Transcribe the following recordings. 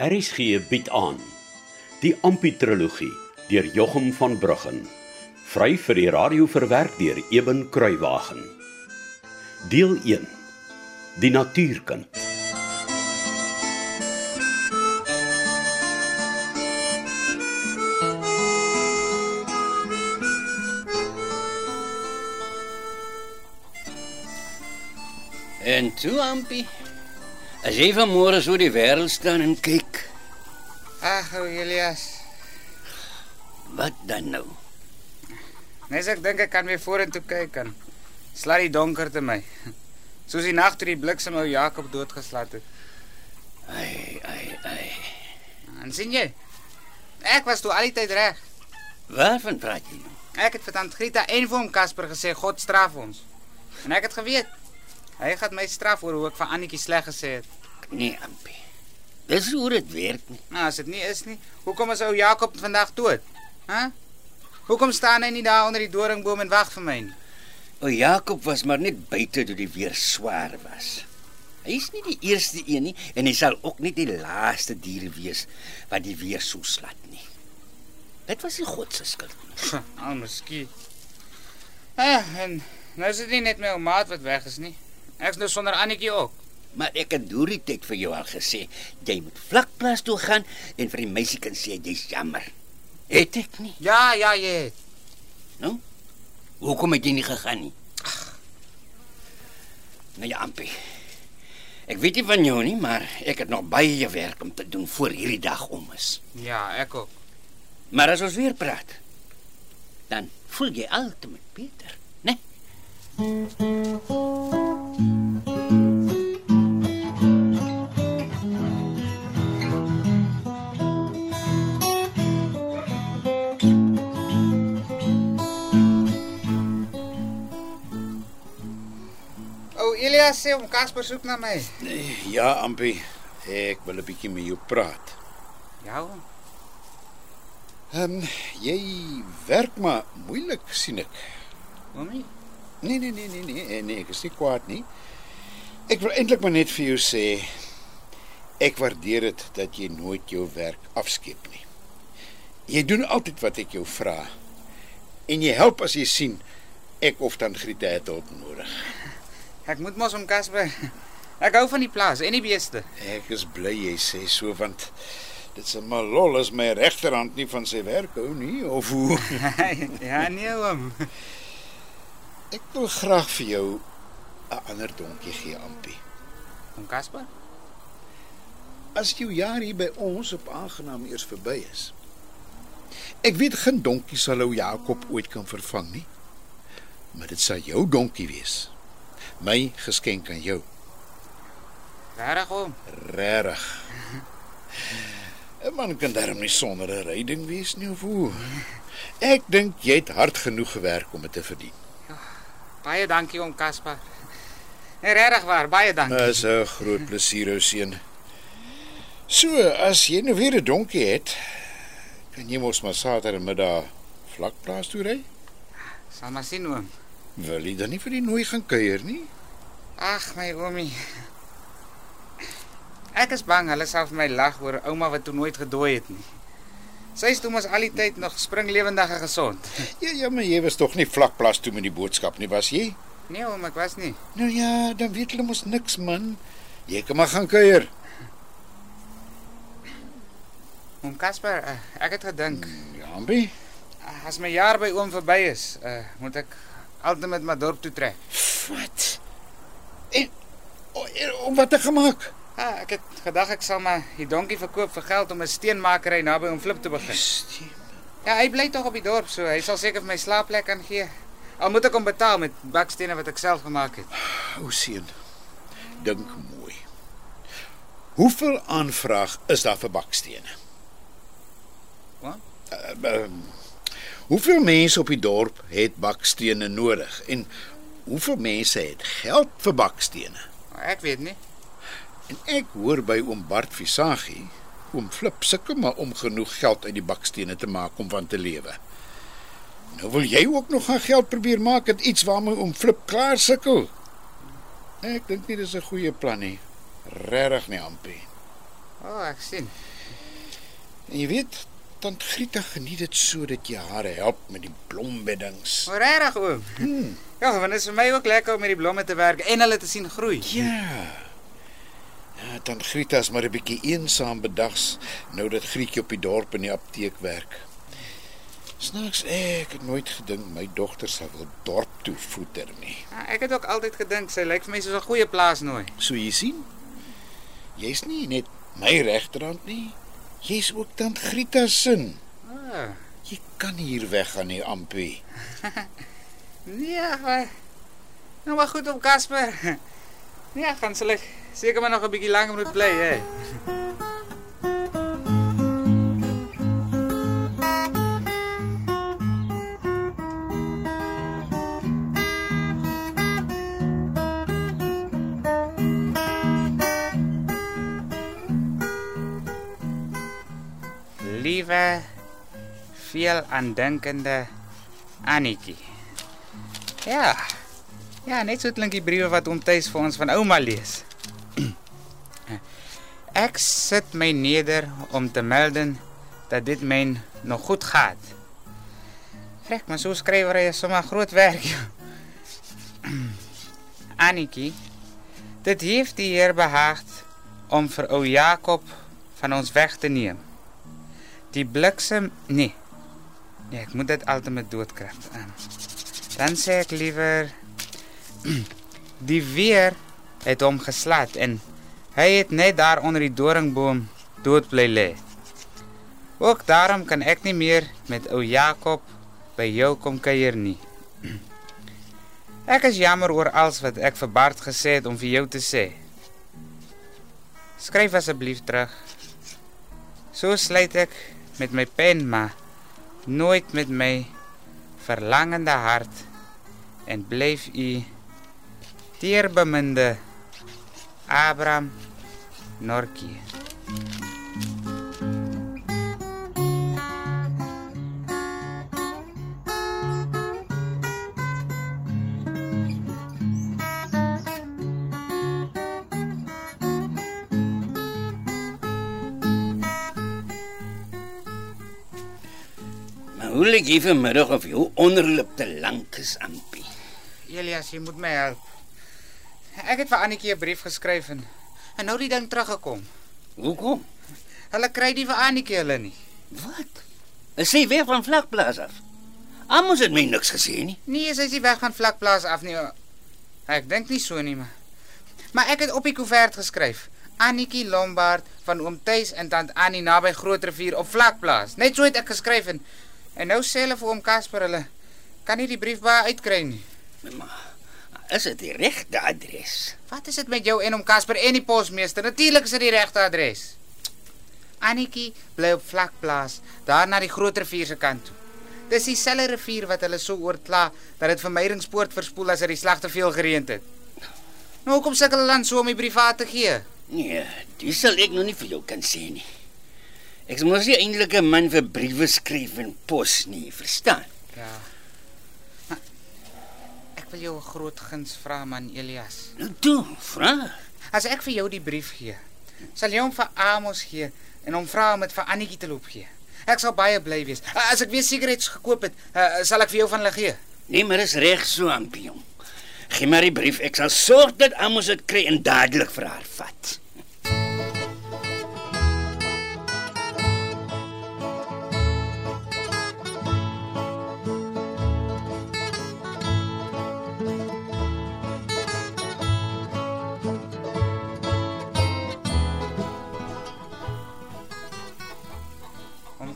RSG bied aan die Amputrologie deur Jochum van Bruggen vry vir die radio verwerk deur Eben Kruiwagen. Deel 1 die natuurkind. En toe, Ampie, as jy vanmôre so die wêreld staan en kyk, Ag, ou Elias. wat dan nou? Nes ek dink ek kan weer vorentoe kyk en slat die donker te my. Soos die nag toe die bliksem ou Jakob doodgeslat het. Ai, ai, ai. En sien jy? Ek was toe al die tyd reg. Waarvan praat jy nou? Ek het vir tant Grieta en vir hom Casper gesê God straf ons. En ek het geweet. Hy gaan my straf oor hoe ek vir Annetjie sleg gesê het. Nee, Ampie. Dis hoe dit werk nie. Nou, as dit nie is nie, hoekom is ou Jakob vandag dood? Hæ? Hoekom staan hy nie daar onder die doringboom en wag vir my nie? O Jakob was maar net buite toe die weer swaar was. Hy is nie die eerste een nie en hy sal ook nie die laaste dier wees wat die weer so slat nie. Dit was nie God se skuld. Al miskien. Ah, en nou is dit nie net my ou maat wat weg is nie. Ek's nou sonder Annetjie ook. Maar ek het tyd vir jou al gesê, jy moet vlakplaas toe gaan en vir die meisie kan sê jy's jammer. Het ek nie? Ja, ja, jy het. Nou? Hoekom het jy nie gegaan nie? Nou ja, Ampie. Ek weet nie van jou nie, maar ek het nog baie werk om te doen voor hierdie dag om is. Ja, ek ook. Maar as ons weer praat, dan voel jy altyd beter, né? Ou Elias sê om Casper soek na my. Ja, Ampie, ek wil 'n bietjie met jou praat. Ja. Ehm um, jy werk maar moeilik sien ek. Oomie. Nee nee nee nee nee, nee, ek is nie kwaad nie. Ek wil eintlik maar net vir jou sê ek waardeer dit dat jy nooit jou werk afskeep nie. Jy doen altyd wat ek jou vra. En jy help as jy sien ek of dan Griete het hulp nodig. Ek moet mos om Casper. Ek hou van die plaas en die beeste. Ek is bly jy sê so want dit is maar lol as my regterhand nie van sy werk hou nie of hoe. ja, nee oom. Ek wil graag vir jou 'n ander donkie gee, Ampie. Om Casper? As jou jaar hier by ons op aangenaam eers verby is. Ek weet geen donkie sal ou Jakob ooit kan vervang nie. Maar dit sal jou donkie wees. My geskenk aan jou. Regtig oom. Regtig. 'n Man kan darm nie sonder 'n ryding wees nie of hoe. Ek dink jy het hard genoeg gewerk om dit te verdien. Baie dankie oom Casper. Nee, regtig waar, baie dankie. Dis 'n groot plesier, ou seun. So, as jy nou weer 'n donkie het, kan jy mos maar Saterdagmiddag vlakplaas toe ry? Sal maar sien oom. Wil jy dan nie vir die nooi gaan kuier nie? Ag my oomie. Ek is bang hulle sal vir my lag oor ouma wat toe nooit gedooi het nie. Sy is toe mos al die tyd nog springlewendig en gesond. Ja, ja, maar jy was tog nie vlakplaas toe met die boodskap nie, was jy? Nee oom, ek was nie. Nou ja, dan weet hulle mos niks man. Jy kan maar gaan kuier. Oom Casper, uh, ek het gedink Jambie, uh, as my jaar by oom verby is, uh, moet ek altyd met my dorp toe trek. wat? En o, en, om wat te gemaak? Ah, ek het gedag ek sal maar die donkie verkoop vir geld om 'n steenmakery naby oom Flip te begin. Ja, hy bly tog op die dorp, so hy sal seker vir my slaapplek kan gee. Al moet ek hom betaal met bakstene wat ek self gemaak het. O seun. Dink mooi. Hoeveel aanvraag is daar vir bakstene? Wat? Uh, uh, hoeveel mense op die dorp het bakstene nodig en hoeveel mense het geld vir bakstene? Ek weet nie. En ek hoor by oom Bart Visagie, oom Flip sukkel maar om genoeg geld uit die bakstene te maak om van te lewe. Nou wil jy ook nog gaan geld probeer maak uit iets waarmee oom Flip klaar sukkel. Ek dink nie dis 'n goeie plan nie. Regtig nie, Ampie. O, oh, ek sien. En jy weet, tant Grieta geniet dit so dat jy haar help met die blombeddings. Maar regtig oom. Hmm. Ja, want dit is vir my ook lekker om met die blomme te werk en hulle te sien groei. Ja. Ja, tant Grieta is maar 'n bietjie eensaam bedags nou dat Grietjie op die dorp in die apteek werk. Snaaks, ek het nooit gedink my dogter sal wil dorp toe voeter nie. Ja, ek het ook altyd gedink sy lyk vir my soos 'n goeie plaasnooi. So jy sien, jy's nie net my regterhand nie. Jy's ook tant Grieta se sin. Ah. Jy kan hier weggaan nie, Ampie. Nee, maar Nou maar goed om Casper. Ja, gaan seker maar nog 'n bietjie langer moet bly, hè. Liewe veel aandenkende Annetjie. Ja. Ja, net so klink die briewe wat oom Tuis vir ons van ouma lees. Ek sit my neder om te melden dat dit my nog goed gaat. Frek, maar so skrywer hy sommer groot werk. Annetjie, dit heeft die Heer behaagd om vir ou Jakob van ons weg te neem. Die bliksem, nee. Nee, ek moet dit altyd met doodkrag aan. Dan sê ek liewer die weer het hom geslat en hy het net daar onder die doringboom dood bly lê. Ook daarom kan ek nie meer met ou Jakob by jou kom kuier nie. Ek is jammer oor alles wat ek vir Bart gesê het om vir jou te sê. Skryf asseblief terug. So sluit ek met my pen maar nooit met my verlangende hart en blyf u dierbeminde Abraham Norkie. Hoe lyk jy vanmiddag of jou onderlip te lank is, Ampie? Elias, jy moet my help. Ek het vir Annetjie 'n brief geskryf en en nou die ding teruggekom. Hoekom? Hulle kry nie vir Annetjie hulle nie. Wat? Is sy weer van vlakplaas af? Amos het my niks gesê nie. Nee, sy is nie weg van vlakplaas af nie. Ek dink nie so nie, maar maar ek het op die koevert geskryf. Annetjie Lombard van oom Tuis en tant Annie naby Groot Rivier op vlakplaas. Net so het ek geskryf en en nou sê hulle vir oom Casper hulle kan nie die brief by uitkry nie. Maar is dit die regte adres? Wat is dit met jou en om Casper en die posmeester? Natuurlik is dit die regte adres. Annetjie bly op vlakplaas, daar na die groot rivier se kant toe. Dis dieselfde rivier wat hulle so oorkla dat dit vermydingspoort verspoel as dit die slag te veel gereën het. Nou hoekom sukkel hulle dan so om die brief aan te gee? Nee, dis sal ek nog nie vir jou kan sê nie. Ek is mos nie eintlik 'n man vir briewe skryf en pos nie, verstaan? Ja. Maar Ek wil jou 'n groot guns vra man Elias. Nou toe, vra. As ek vir jou die brief gee, sal jy hom vir Amos gee en hom vra om dit vir Annetjie te loop gee. Ek sal baie bly wees. As ek weer sigarette gekoop het, uh, sal ek vir jou van hulle gee. Nee, maar is reg so, Ampie jong. Gee maar die brief, ek sal sorg dat Amos dit kry en dadelik vir haar vat.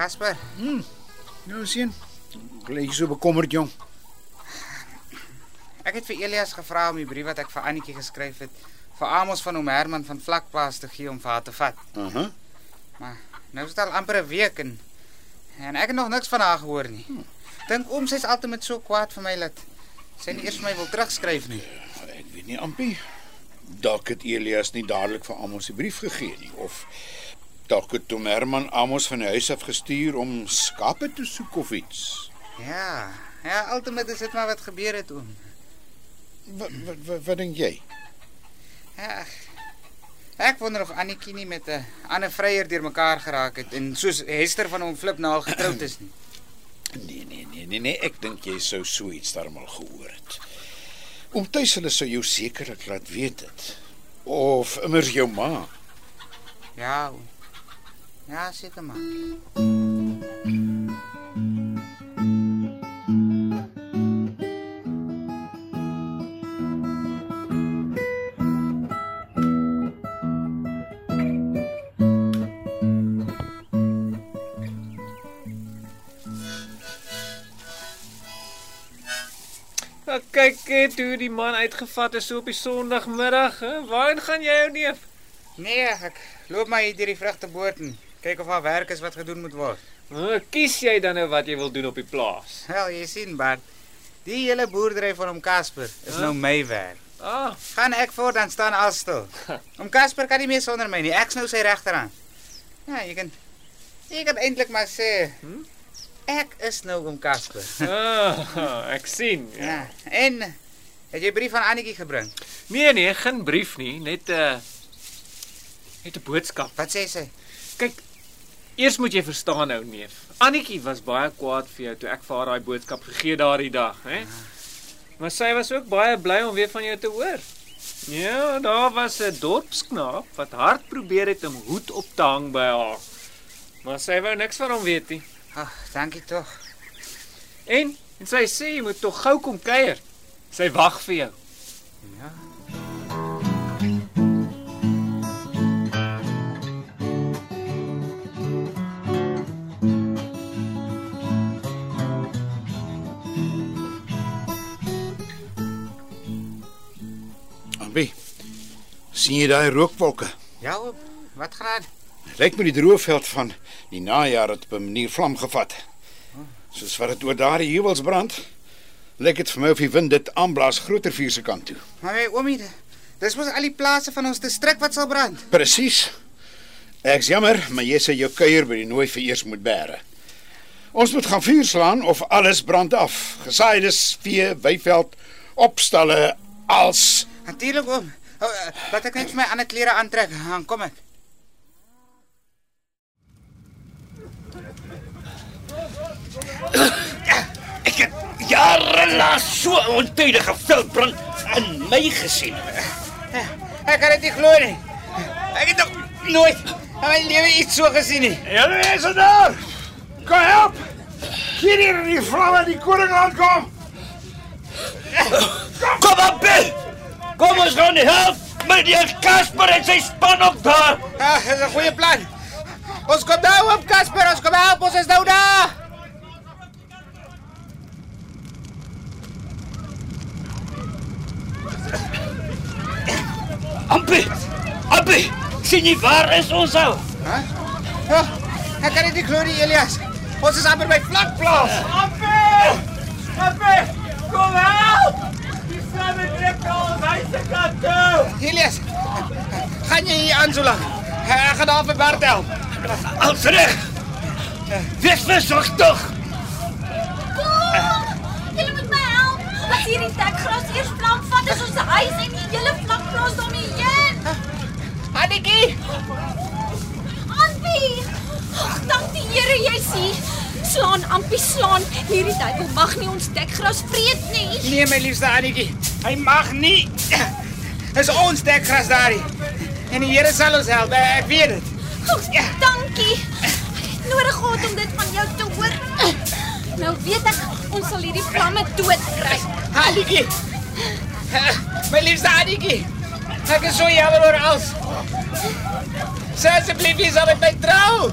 Casper, Nou sien. Bly jy so bekommerd jong? ek het vir Elias gevra om die brief wat ek vir Annetjie geskryf het vir Amos van oom Herman van Vlakplaas te gee om vir haar te vat. Aha. Maar nou is dit al amper 'n week en en ek het nog niks van haar gehoor nie. Dink oom sy's altyd met so kwaad vir my dat sy nie eers vir my wil terugskryf nie. Ek weet nie Ampie. Dalk het Elias nie dadelik vir Amos die brief gegee nie of dalk het Tom Herman Amos van die huis af gestuur om skape te soek of iets. Ja, ja, altyd is dit maar wat gebeur het oom. Wat wat wat, wat dink jy? Ja. Ek wonder of Annetjie nie met 'n ander vryer deurmekaar geraak het en soos Hester van hom flip al getroud is nie. Nee, nee, nee, nee, nee, ek dink jy sou so iets daarmal gehoor het. Oom Tuis hulle sou jou sekerlik laat weet het. Of immers jou ma. Ja. oom. Ja, seker maar. Ja, kyk net hoe die man uitgevat is so op die Sondagmiddag, hè? Waarheen gaan jy ou neef? Nee, ek loop maar hier deur die vrugteboord en kyk of daar werk is wat gedoen moet word. Nou, kies jy dan nou wat jy wil doen op die plaas? Wel, jy sien, Bart, die hele boerdery van hom Casper is Huh? nou my werk. Ah, Gaan ek voor dan staan al stil. Om Casper kan nie meer sonder my nie. Ek's nou sy regterhand. Ja, jy kan jy kan eintlik maar sê Hm? ek is nou om Casper. ah ek sien. Ja. Ja. En het jy brief van Annetjie gebring? Nee nee, geen brief nie, net 'n uh, net 'n boodskap. Wat sê sy? Kyk, eers moet jy verstaan nou neef. Annetjie was baie kwaad vir jou toe ek vir haar daai boodskap gegee daardie dag, hè? Maar sy was ook baie bly om weer van jou te hoor. Ja, daar was 'n dorpsknaap wat hard probeer het om hoed op te hang by haar. Maar sy wou niks van hom weet nie. Ag, dankie tog. En en sy sê jy moet tog gou kom kuier. Sy wag vir jou. Ja. Sien jy daai rookwolke? Ja, oom. wat gaan aan? Lyk my die droëveld van die najaar het op 'n manier vlam gevat. Soos wat dit oor daardie heuwels brand. Lyk dit vir my of die wind dit aanblaas groter vuur se kant toe. Maar my oomie, dis mos al die plase van ons distrik wat sal brand. Presies. Ek's jammer, maar jy sê jou kuier by die nooi vir eers moet bære. Ons moet gaan vuur slaan of alles brand af. Gesaaides vee, weiveld, opstalle, als Natuurlik oom. Oh, laat ek net vir my ander klere aantrek. Dan kom ek. Ek het jare lank so 'n ontydige veldbrand in my gesien. Ek kan dit nie glo nie. Ek het nog nooit in my lewe iets so gesien nie. Julle is er daar. Kom help. Hier hier die vlamme die koring aankom. Kom op. Kom ons gaan help. Meneer Casper en sy span op daar. Ah, dis 'n goeie plan. Ons kom nou op Casper, ons kom help, ons is nou daar. Ampi. Ampi. Sien jy waar is ons ou? Hæ? Ja, ek kan dit nie glo nie, Elias. Ons is amper by vlakplaas. Appie! Appie! Kom help! Die vlamme trek na ons huis se kant toe. Elias, gaan jy hier aan so lank? Ek gaan daar vir Bart help. Als reg. Wees versigtig. Julle moet my help. As hierdie dekgras eers vlam vat, is ons huis en die hele vlakplaas daarmee heen. Annetjie, Ampie! Ag, dank die Here jy's hier. Slaan, Ampie, slaan. Hierdie duiwel mag nie ons dekgras vreet nie. nee my liefste Annetjie. Hy mag nie. Dis ons dekgras daarin. En die Here sal ons help. Ek weet dit. Ag, dankie. Ek het nodig gehad om dit van jou te hoor. Nou weet ek ons sal hierdie vlamme doodkry. Annetjie. My liefste Annetjie. Ek is so jammer oor alles. Sê asseblief jy sal met my trou.